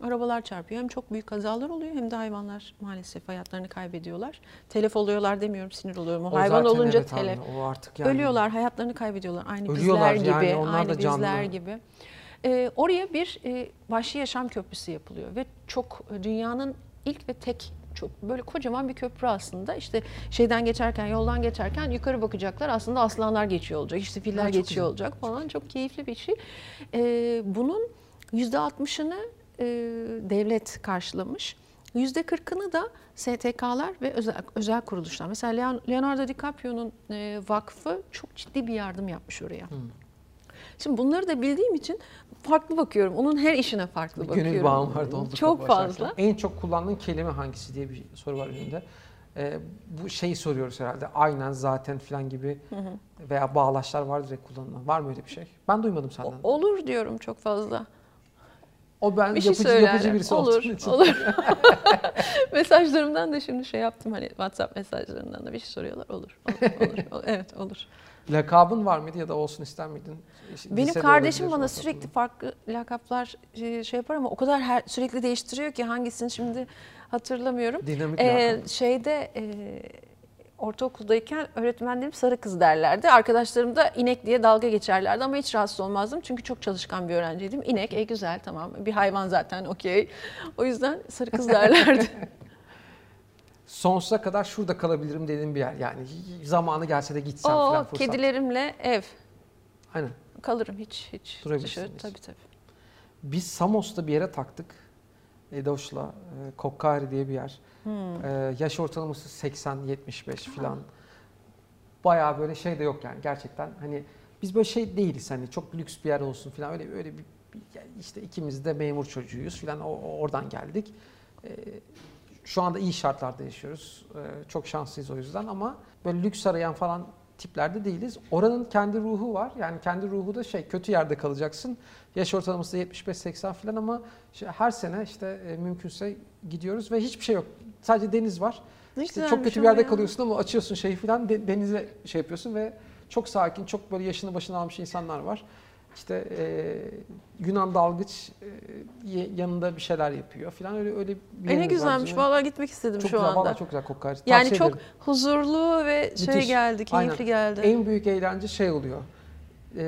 arabalar çarpıyor. Hem çok büyük kazalar oluyor hem de hayvanlar maalesef hayatlarını kaybediyorlar. Telef oluyorlar demiyorum sinir oluyorum. O, O hayvan zaten olunca evet abi, telef. O artık yani. Ölüyorlar, hayatlarını kaybediyorlar. Aynı Ölüyorlar bizler yani, gibi, onlar aynı da canlı. bizler gibi. Ee, oraya bir e, vahşi yaşam köprüsü yapılıyor ve çok e, dünyanın ilk ve tek çok böyle kocaman bir köprü aslında. İşte şeyden geçerken, yoldan geçerken yukarı bakacaklar. Aslında aslanlar geçiyor olacak, işte filler Ha, geçiyor güzel. olacak falan. Çok keyifli bir şey. Ee, bunun yüzde altmışını e, devlet karşılamış. Yüzde kırkını da STK'lar ve özel, özel kuruluşlar. Mesela Leon- Leonardo DiCaprio'nun e, vakfı çok ciddi bir yardım yapmış oraya. Şimdi bunları da bildiğim için farklı bakıyorum. Onun her işine farklı Bir bakıyorum. Gönül bağım var Don't Look Çok fazla. En çok kullandığın kelime hangisi diye bir soru var önünde. Ee, bu şeyi soruyoruz herhalde. Aynen zaten falan gibi veya bağlaçlar var direkt kullanılan. Var mı öyle bir şey? Ben duymadım senden. O- Olur diyorum çok fazla. O ben Bir şey yapıcı, söylerler. yapıcı birisi olur, için. olur. Mesajlarımdan da şimdi şey yaptım hani WhatsApp mesajlarından da bir şey soruyorlar. Olur, olur, olur. olur. Evet olur. Lakabın var mıydı ya da olsun ister miydin? Benim lisede kardeşim bana sürekli farklı lakaplar şey şey yapar ama o kadar her, sürekli değiştiriyor ki hangisini şimdi hatırlamıyorum. Dinamik Ee, lakap. şeyde e, ortaokuldayken öğretmenlerim sarı kız derlerdi. Arkadaşlarım da inek diye dalga geçerlerdi ama hiç rahatsız olmazdım. Çünkü çok çalışkan bir öğrenciydim. İnek, e güzel tamam. Bir hayvan zaten okey. O yüzden sarı kız derlerdi. Sonsuza kadar şurada kalabilirim dediğim bir yer. Yani zamanı gelse de gitsem o falan fırsat. kedilerimle ev. Aynen. Kalırım hiç hiç. Durabilirsiniz. Tabii tabii. Biz Samos'ta bir yere taktık. Edoş'la. E, Kokkari diye bir yer. Hmm. E, yaş ortalaması 80-75 falan. Bayağı böyle şey de yok yani gerçekten. Hani biz böyle şey değiliz hani çok lüks bir yer olsun falan öyle öyle bir, bir- işte ikimiz de memur çocuğuyuz falan o- oradan geldik. E, şu anda iyi şartlarda yaşıyoruz. E, çok şanslıyız o yüzden ama böyle lüks arayan falan tiplerde değiliz. Oranın kendi ruhu var. Yani kendi ruhu da şey kötü yerde kalacaksın. Yaş ortalaması da 75-80 falan ama işte her sene işte e, mümkünse gidiyoruz ve hiçbir şey yok. Sadece deniz var. Ne İşte çok kötü bir yerde ya. kalıyorsun ama açıyorsun şeyi falan de- denize şey yapıyorsun ve çok sakin, çok böyle yaşını başına almış insanlar var. İşte e, Yunan dalgıç e, yanında bir şeyler yapıyor falan öyle öyle bir E ne güzelmiş. Vallahi gitmek istedim çok şu güzel, anda. Çok güzel Kokkari. Yani Tavsiye çok ederim. huzurlu ve şey Müthiş. geldi, keyifli Aynen. geldi. En büyük eğlence şey oluyor. E,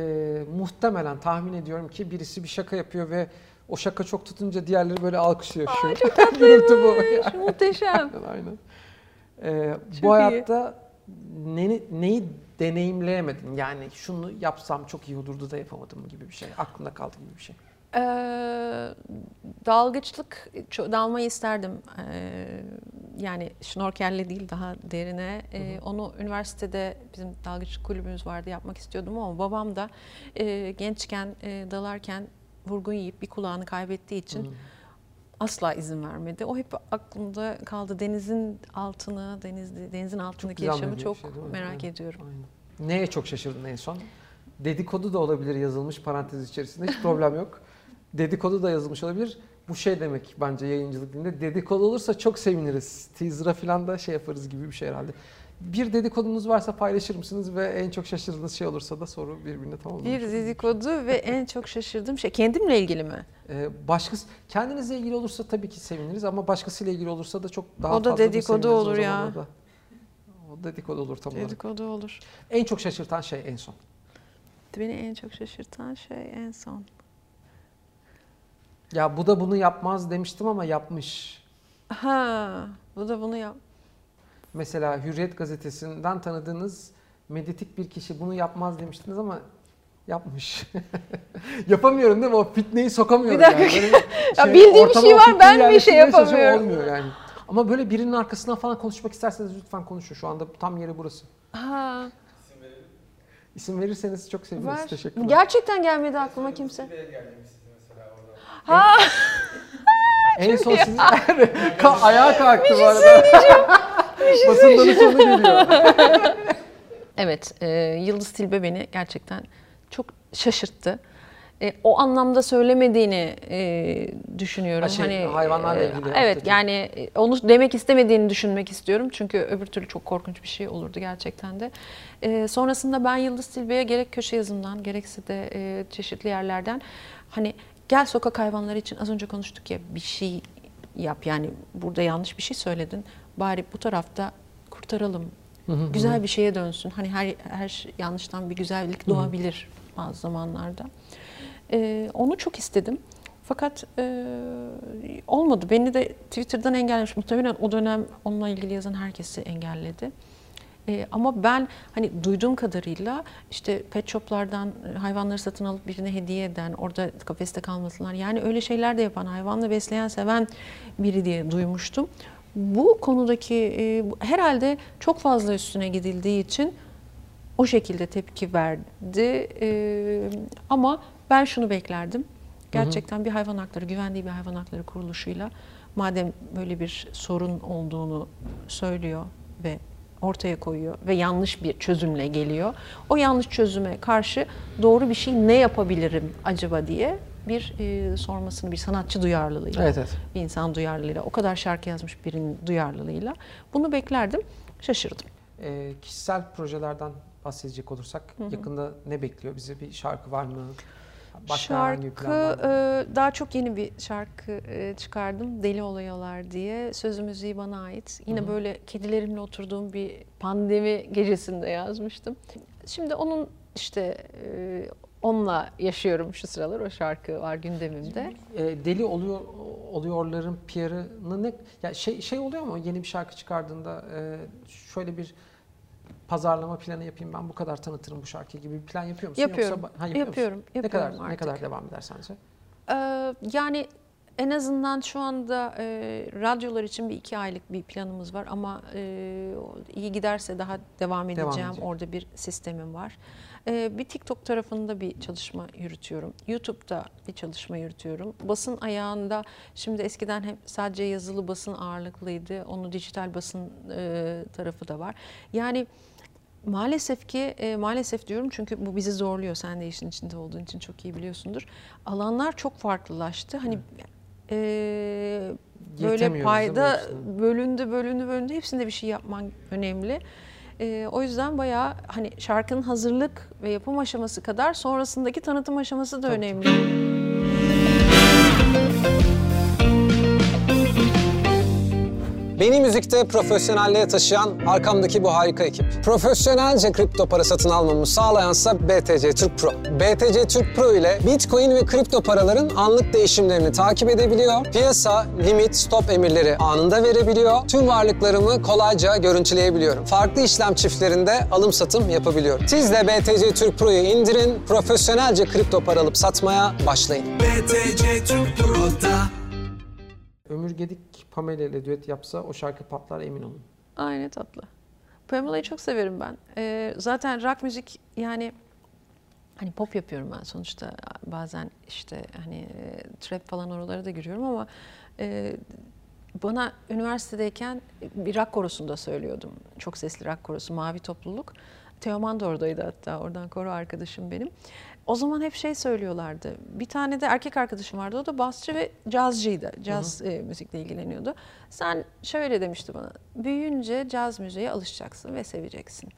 muhtemelen tahmin ediyorum ki birisi bir şaka yapıyor ve o şaka çok tutunca diğerleri böyle alkışlıyor. Şu. çok Gürültü bu. Şu Muhteşem. Aynen, aynen. Ee, bu iyi. hayatta ne, neyi deneyimleyemedim? Yani şunu yapsam çok iyi olurdu da yapamadım gibi bir şey. Aklımda kaldı gibi bir şey. Ee, dalgıçlık dalmayı isterdim. Ee, yani şnorkelle değil daha derine. Ee, onu üniversitede bizim dalgıçlık kulübümüz vardı yapmak istiyordum ama babam da e, gençken e, dalarken vurgun yiyip bir kulağını kaybettiği için Hmm. Asla izin vermedi. O hep aklımda kaldı. Denizin altını, deniz denizin altındaki güzel yaşamı çok şey merak Evet. ediyorum. Aynen. Neye çok şaşırdın en son? Dedikodu da olabilir yazılmış parantez içerisinde. Hiç problem yok. Dedikodu da yazılmış olabilir. Bu şey demek bence yayıncılık dilinde. Dedikodu olursa çok seviniriz. Teaser'a falan da şey yaparız gibi bir şey herhalde. Bir dedikodunuz varsa paylaşır mısınız ve en çok şaşırdığınız şey olursa da soru birbirine tamamlamış. Bir oluruz. dedikodu ve en çok şaşırdığım şey kendimle ilgili mi? Ee, başkası kendinizle ilgili olursa tabii ki seviniriz ama başkasıyla ilgili olursa da çok daha O da fazla bir dedikodu seviniriz o olur ya. da. O dedikodu olur tam olarak. Dedikodu olur. En çok şaşırtan şey en son. Beni en çok şaşırtan şey en son. Ya bu da bunu yapmaz demiştim ama yapmış. Ha, bu da bunu yap. Mesela Hürriyet gazetesinden tanıdığınız medyatik bir kişi bunu yapmaz demiştiniz ama yapmış. Yapamıyorum değil mi? O fitneyi sokamıyorum. Bir dakika. Yani. Böyle Ya bildiğim bir şey var, ben bir şey yapamıyorum. Olmuyor yani. Ama böyle birinin arkasından falan konuşmak isterseniz lütfen konuşun. Şu anda tam yeri burası. Ha, İsim verirseniz çok seviniriz. Teşekkürler. Gerçekten gelmedi aklıma kimse. En son sizin Ka- ayağa kalktı bu arada. Basın danışmanı geliyor. Evet, e, Yıldız Tilbe beni gerçekten çok şaşırttı. E, o anlamda söylemediğini e, düşünüyorum. Ha, şey, hayvanlarla e, ilgili Evet, yaptığı yani e, onu demek istemediğini düşünmek istiyorum. Çünkü öbür türlü çok korkunç bir şey olurdu gerçekten de. E, sonrasında ben Yıldız Tilbe'ye gerek köşe yazımdan, gerekse de e, çeşitli yerlerden hani gel sokak hayvanları için az önce konuştuk ya bir şey yap. Yani burada yanlış bir şey söyledin. Bari bu tarafta kurtaralım. Güzel bir şeye dönsün. Hani her her yanlıştan bir güzellik doğabilir bazı zamanlarda. Ee, onu çok istedim. Fakat e, olmadı. Beni de Twitter'dan engellemiş. Muhtemelen o dönem onunla ilgili yazan herkesi engelledi. Ee, ama ben hani duyduğum kadarıyla işte pet shoplardan e, hayvanları satın alıp birine hediye eden, orada kafeste kalmasınlar. Yani öyle şeyler de yapan, hayvanla besleyen, seven biri diye duymuştum. Bu konudaki e, herhalde çok fazla üstüne gidildiği için o şekilde tepki verdi. Ee, ama ben şunu beklerdim. Gerçekten bir hayvan hakları, güvendiği bir hayvan hakları kuruluşuyla madem böyle bir sorun olduğunu söylüyor ve ortaya koyuyor ve yanlış bir çözümle geliyor. O yanlış çözüme karşı doğru bir şey ne yapabilirim acaba diye bir e, sormasını bir sanatçı duyarlılığıyla, Evet, evet. bir insan duyarlılığıyla, o kadar şarkı yazmış birinin duyarlılığıyla bunu beklerdim. Şaşırdım. Ee, kişisel projelerden bahsedecek olursak yakında ne bekliyor bizi? Bir şarkı var mı? Başka Şarkı e, daha çok yeni bir şarkı e, çıkardım. Deli Oluyorlar diye. Sözü müziği bana ait. Yine böyle kedilerimle oturduğum bir pandemi gecesinde yazmıştım. Şimdi onun işte e, onunla yaşıyorum şu sıralar. O şarkı var gündemimde. E, deli oluyor oluyorların PR'ını ne ya şey şey oluyor mu yeni bir şarkı çıkardığında e, şöyle bir pazarlama planı yapayım ben bu kadar tanıtırım bu şarkıyı gibi bir plan yapıyor musun? Yapıyorum. Yoksa, ha, yapıyor musun? yapıyorum. Ne kadar yapıyorum ne kadar artık. devam eder sence? Ee, yani en azından şu anda e, radyolar için bir iki aylık bir planımız var ama e, iyi giderse daha devam edeceğim. edecek. Orada bir sistemim var. E, bir TikTok tarafında bir çalışma yürütüyorum. YouTube'da bir çalışma yürütüyorum. Basın ayağında şimdi eskiden hep sadece yazılı basın ağırlıklıydı. Onu dijital basın e, tarafı da var. Yani Maalesef ki e, maalesef diyorum çünkü bu bizi zorluyor. Sen de işin içinde olduğun için çok iyi biliyorsundur. Alanlar çok farklılaştı. Hani e, böyle payda bölündü bölündü bölündü hepsinde bir şey yapman önemli. E, o yüzden bayağı hani şarkının hazırlık ve yapım aşaması kadar sonrasındaki tanıtım aşaması da Tabii, Beni müzikte profesyonelliğe taşıyan arkamdaki bu harika ekip. Profesyonelce kripto para satın almamı sağlayansa BTC Türk Pro. BTC Türk Pro ile Bitcoin ve kripto paraların anlık değişimlerini takip edebiliyor. Piyasa, limit, stop emirleri anında verebiliyor. Tüm varlıklarımı kolayca görüntüleyebiliyorum. Farklı işlem çiftlerinde alım satım yapabiliyorum. Siz de BTC Türk Pro'yu indirin, profesyonelce kripto para alıp satmaya başlayın. BTC Türk Pro'da Ömür Gedik Pamela ile düet yapsa o şarkı patlar emin olun. Aynı tatlı. Pamela'yı çok severim ben. Ee, zaten rock müzik yani hani pop yapıyorum ben sonuçta bazen işte hani e, trap falan oralara da giriyorum ama e, bana üniversitedeyken bir rock korosunda söylüyordum. Çok sesli rock korosu Mavi Topluluk. Teoman da oradaydı hatta oradan koro arkadaşım benim. O zaman hep şey söylüyorlardı. Bir tane de erkek arkadaşım vardı. O da basçı ve cazcıydı. Caz e, müzikle ilgileniyordu. Sen şöyle demişti bana. Büyüyünce caz müziğe alışacaksın ve seveceksin.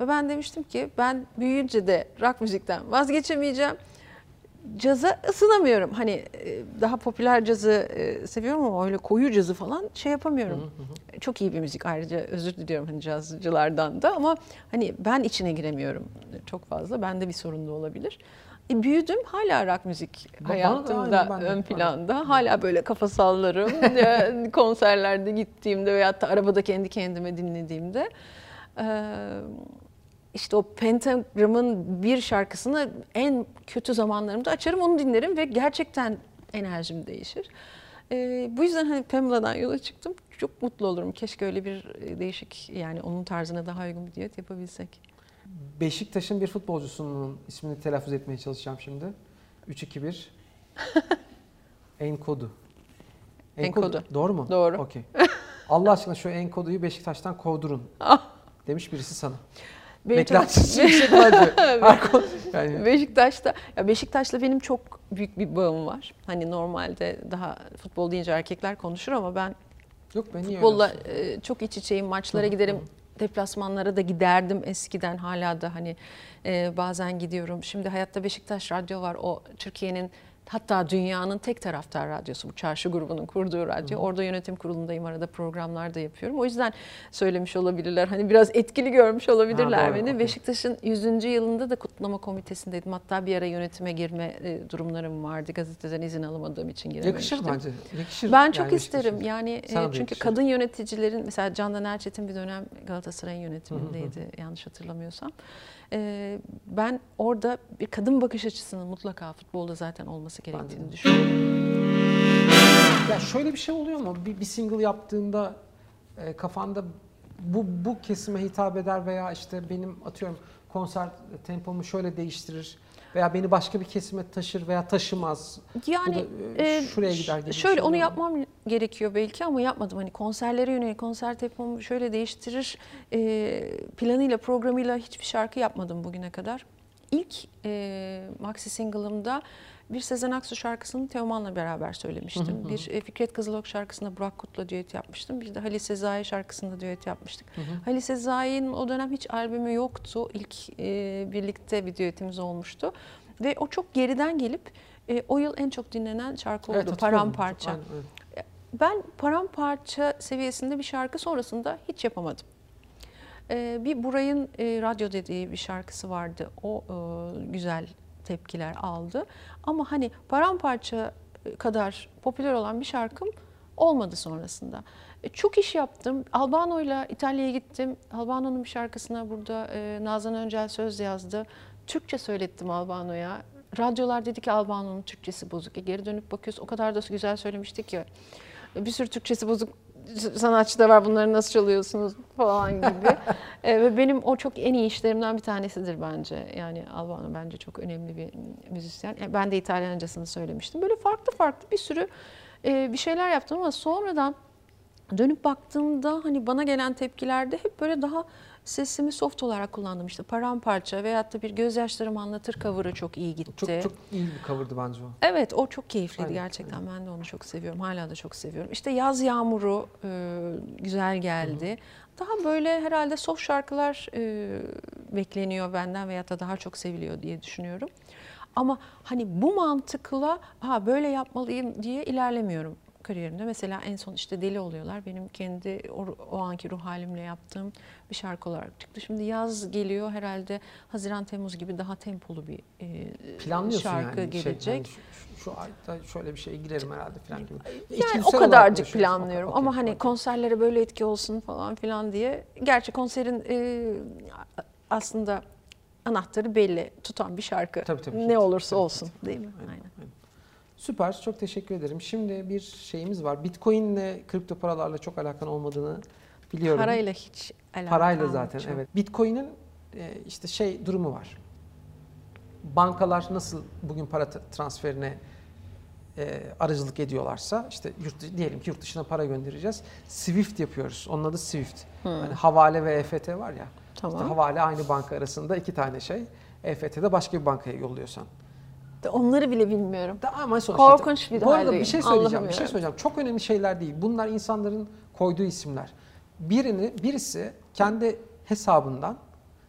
Ve ben demiştim ki ben büyüyünce de rock müzikten vazgeçemeyeceğim. Caza ısınamıyorum. Hani e, daha popüler cazı e, seviyorum ama öyle koyu cazı falan şey yapamıyorum. Çok iyi bir müzik ayrıca özür diliyorum hani cazcılardan da ama hani ben içine giremiyorum çok fazla. Bende bir sorun da olabilir. E, büyüdüm hala rock müzik hayatımda ben de. ön planda. Hala böyle kafa sallarım. Konserlerde gittiğimde veyahut da arabada kendi kendime dinlediğimde. Ee, işte o Pentagram'ın bir şarkısını en kötü zamanlarımda açarım onu dinlerim ve gerçekten enerjim değişir. Ee, bu yüzden hani Pamela'dan yola çıktım. Çok mutlu olurum. Keşke öyle bir e, değişik yani onun tarzına daha uygun bir düet yapabilsek. Beşiktaş'ın bir futbolcusunun ismini telaffuz etmeye çalışacağım şimdi. 3-2-1. Enkodu. Enkodu. Doğru mu? Doğru. Okey. Allah aşkına şu Enkodu'yu Beşiktaş'tan kovdurun. Ah. Demiş birisi sana. Her konu- yani Beşiktaş'ta ya Beşiktaş'la benim çok büyük bir bağım var. Hani normalde daha futbol deyince erkekler konuşur ama ben yok ben futbolla e, çok iç içeyim. Maçlara giderim. Deplasmanlara da giderdim eskiden hala da hani e, bazen gidiyorum. Şimdi Hayatta Beşiktaş Radyo var. O Türkiye'nin hatta dünyanın tek taraftar radyosu bu çarşı grubunun kurduğu radyo. Orada yönetim kurulundayım arada programlar da yapıyorum. O yüzden söylemiş olabilirler. Hani biraz etkili görmüş olabilirler doğru, beni. okey. Beşiktaş'ın 100. yılında da kutlama komitesindeydim. Hatta bir ara yönetime girme e, durumlarım vardı. Gazeteden izin alamadığım için girememiştim. Yakışır bence. Yakışır. Ben çok yani isterim. Beşiktaş'a. Yani e, Sana da çünkü yakışır. kadın yöneticilerin mesela Candan Erçetin bir dönem Galatasaray'ın yönetimindeydi yanlış hatırlamıyorsam. E, ben orada bir kadın bakış açısının mutlaka futbolda zaten olması gerektiğini düşünüyorum. Ya şöyle bir şey oluyor mu? Bir, bir single yaptığında e, kafanda bu bu kesime hitap eder veya işte benim atıyorum konser tempomu şöyle değiştirir veya beni başka bir kesime taşır veya taşımaz. Yani da, e, e, şuraya gider gibi Şöyle şey onu yapmam gerekiyor belki ama yapmadım. Hani konserlere yönelik konser tempomu şöyle değiştirir. E, planıyla programıyla hiçbir şarkı yapmadım bugüne kadar. ilk e, maxi single'ımda bir Sezen Aksu şarkısını Teoman'la beraber söylemiştim. bir e, Fikret Kızılok şarkısında Burak Kut'la düet yapmıştım. Bir de Halil Sezai şarkısında düet yapmıştık. Halil Sezai'nin o dönem hiç albümü yoktu. İlk e, birlikte bir düetimiz olmuştu. Ve o çok geriden gelip e, o yıl en çok dinlenen şarkı oldu. Evet, hatırlıyorum. Paramparça. Aynen, evet. Ben paramparça seviyesinde bir şarkı sonrasında hiç yapamadım. Ee, bir Buray'ın e, radyo dediği bir şarkısı vardı. O e, güzel tepkiler aldı. Ama hani paramparça kadar popüler olan bir şarkım olmadı sonrasında. E, çok iş yaptım. Albano'yla İtalya'ya gittim. Albano'nun bir şarkısına burada e, Nazan Öncel söz yazdı. Türkçe söylettim Albano'ya. Radyolar dedi ki Albano'nun Türkçesi bozuk. E, geri dönüp bakıyoruz o kadar da güzel söylemiştik ki. E, bir sürü Türkçesi bozuk sanatçı da var bunları nasıl çalıyorsunuz falan gibi. e, ve benim o çok en iyi işlerimden bir tanesidir bence. Yani Albano bence çok önemli bir müzisyen. E, ben de İtalyancasını söylemiştim. Böyle farklı farklı bir sürü e, bir şeyler yaptım ama sonradan dönüp baktığımda hani bana gelen tepkilerde hep böyle daha sesimi soft olarak kullandım işte paramparça veyahut da bir gözyaşlarımı anlatır cover'ı çok iyi gitti. Çok çok iyi bir cover'dı bence o. Evet o çok keyifliydi Aynen, gerçekten ben de onu çok seviyorum hala da çok seviyorum. İşte Yaz Yağmuru e, güzel geldi. Daha böyle herhalde soft şarkılar e, bekleniyor benden veyahut da daha çok seviliyor diye düşünüyorum. Ama hani bu mantıkla ha böyle yapmalıyım diye ilerlemiyorum kariyerimde. Mesela en son işte Deli Oluyorlar benim kendi o, o anki ruh halimle yaptığım bir şarkı olarak çıktı. Şimdi yaz geliyor herhalde Haziran Temmuz gibi daha tempolu bir e, Planlıyorsun şarkı yani. gelecek. Şey, hani şu, şu ayda şöyle bir şeye girerim herhalde falan gibi. Yani İçgüdüsel o kadarcık planlıyorum Okey, ama okey, hani okey. konserlere böyle etki olsun falan filan diye. Gerçi konserin e, aslında anahtarı belli tutan bir şarkı. Tabii, tabii. Ne olursa Tabii, olsun tabii, değil mi? Aynen, Aynen. Süper, çok teşekkür ederim. Şimdi bir şeyimiz var. Bitcoin'le kripto paralarla çok alakan olmadığını biliyorum. Parayla hiç alakam Parayla zaten yok. evet. Bitcoin'in e, işte şey durumu var. Bankalar nasıl bugün para transferine e, aracılık ediyorlarsa işte yurt diyelim ki yurt dışına para göndereceğiz. Swift yapıyoruz. Onun adı Swift. Hani havale ve EFT var ya. Tamam. İşte havale aynı banka arasında iki tane şey. EFT'de başka bir bankaya yolluyorsan. Onları bile bilmiyorum. Da ama sonuçta Korkunç bir Bu arada bir şey söyleyeceğim. Bir şey söyleyeceğim. Çok önemli şeyler değil. Bunlar insanların koyduğu isimler. Birini birisi kendi hesabından,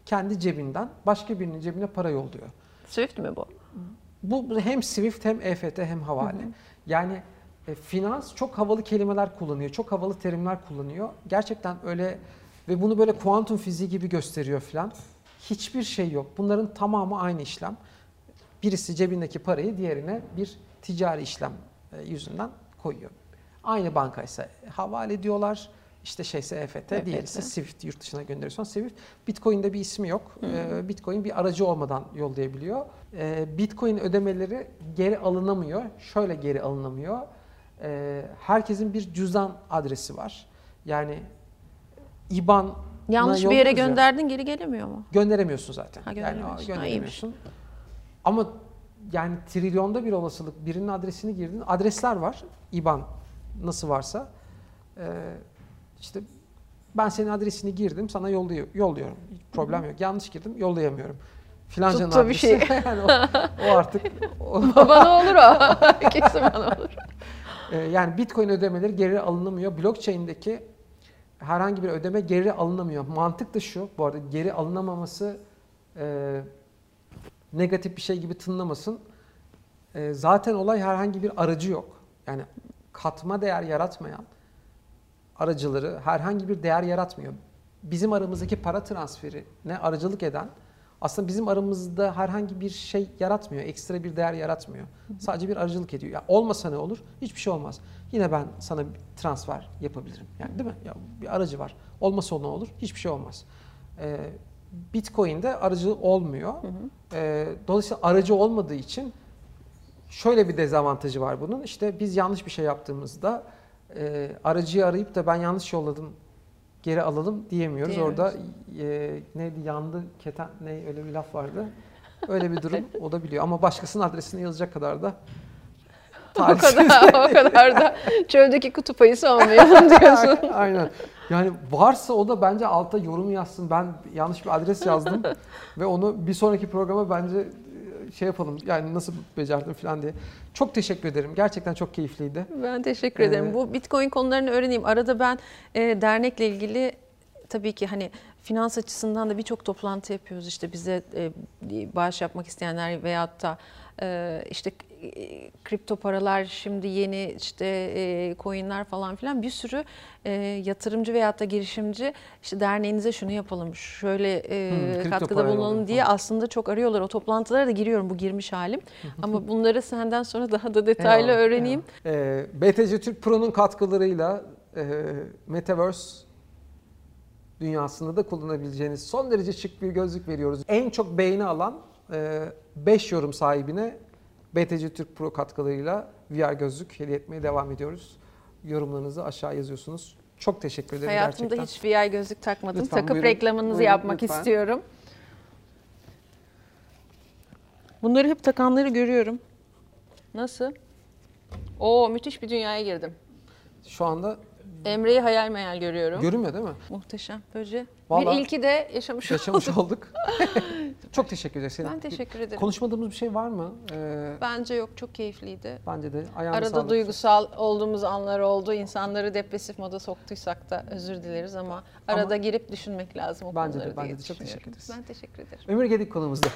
kendi cebinden başka birinin cebine para yolluyor. Swift mi bu? Bu hem Swift hem EFT hem havale. Yani e, finans çok havalı kelimeler kullanıyor, çok havalı terimler kullanıyor. Gerçekten öyle ve bunu böyle kuantum fiziği gibi gösteriyor falan. Hiçbir şey yok. Bunların tamamı aynı işlem. Birisi cebindeki parayı diğerine bir ticari işlem e, yüzünden koyuyor. Aynı bankaysa havale ediyorlar. İşte şeyse EFT, EFT. Swift yurt dışına gönderiyorsan Swift. Bitcoin'de bir ismi yok. Ee, Bitcoin bir aracı olmadan yollayabiliyor. Ee, Bitcoin ödemeleri geri alınamıyor. Şöyle geri alınamıyor. Ee, herkesin bir cüzdan adresi var. Yani IBAN Yanlış bir yere gönderdin geri gelemiyor mu? gönderemiyorsun zaten. Ha, yani gönderemiyorsun. Ha, gönderemiyorsun. Ama yani trilyonda bir olasılık birinin adresini girdin. Adresler var. IBAN nasıl varsa. Ee, işte ben senin adresini girdim sana yolluyor, yolluyorum. Problem yok. Yanlış girdim yollayamıyorum. Filancanın Tuttu bir adresi. şey. yani o, o artık o- bana olur o. Kesin bana olur. Ee, yani Bitcoin ödemeleri geri alınamıyor. Blockchain'deki herhangi bir ödeme geri alınamıyor. Mantık da şu, bu arada geri alınamaması e, negatif bir şey gibi tınlamasın. E, zaten olay herhangi bir aracı yok. Yani katma değer yaratmayan aracıları herhangi bir değer yaratmıyor. Bizim aramızdaki para transferine aracılık eden aslında bizim aramızda herhangi bir şey yaratmıyor, ekstra bir değer yaratmıyor. Sadece bir aracılık ediyor. Ya olmasa ne olur? Hiçbir şey olmaz. Yine ben sana bir transfer yapabilirim. Yani değil mi? Ya bir aracı var. Olmasa ne olur? Hiçbir şey olmaz. Ee, Bitcoin'de aracı olmuyor. Ee, dolayısıyla aracı olmadığı için şöyle bir dezavantajı var bunun. İşte biz yanlış bir şey yaptığımızda e, aracıyı arayıp da ben yanlış yolladım geri alalım diyemiyoruz. Diyemiyoruz. Orada e, neydi yandı keten ne öyle bir laf vardı. Öyle bir durum o da biliyor ama başkasının adresini yazacak kadar da o kadar, o kadar da çöldeki kutup ayısı olmayalım diyorsun. Aynen. Yani varsa o da bence alta yorum yazsın. Ben yanlış bir adres yazdım ve onu bir sonraki programa bence e, şey yapalım. Yani nasıl becerdim falan diye. Çok teşekkür ederim. Gerçekten çok keyifliydi. Ben teşekkür ederim. Evet. Bu Bitcoin konularını öğreneyim. Arada ben e, dernekle ilgili tabii ki hani finans açısından da birçok toplantı yapıyoruz. İşte bize e, bağış yapmak isteyenler veyahut da e, işte e, kripto paralar şimdi yeni işte e, coinler falan filan bir sürü e, yatırımcı veyahut da girişimci işte derneğinize şunu yapalım, şöyle e, Hmm, katkıda bulunalım olur diye falan. aslında çok arıyorlar. O toplantılara da giriyorum bu girmiş halim. Ama bunları senden sonra daha da detaylı Eyvallah, öğreneyim. Ee, BTC Türk Pro'nun katkılarıyla e, Metaverse dünyasında da kullanabileceğiniz son derece şık bir gözlük veriyoruz. En çok beğeni alan 5 yorum sahibine BTC Türk Pro katkılarıyla VR gözlük hediye etmeye devam ediyoruz. Yorumlarınızı aşağı yazıyorsunuz. Çok teşekkür ederim Hayatımda gerçekten. hiç VR gözlük takmadım. Lütfen, Takıp buyurun. reklamınızı Buyurun, yapmak lütfen. istiyorum. Bunları hep takanları görüyorum. Nasıl? Oo müthiş bir dünyaya girdim. Şu anda Emre'yi hayal meyal görüyorum. görünmüyor değil mi? Muhteşem. Böylece Vallahi- bir ilki de yaşamış, Yaşamış olduk. olduk. Çok teşekkür ederiz. Ben teşekkür ederim. Konuşmadığımız bir şey var mı? Ee, Bence yok çok keyifliydi. bence de. Ayağına Arada sağlık. duygusal olduğumuz anlar oldu. İnsanları depresif moda soktuysak da özür dileriz ama arada girip düşünmek lazım o Bence de, konuları bence diye de. Çok teşekkür ederiz. Ben teşekkür ederim. Ömür Gedik konumuzda.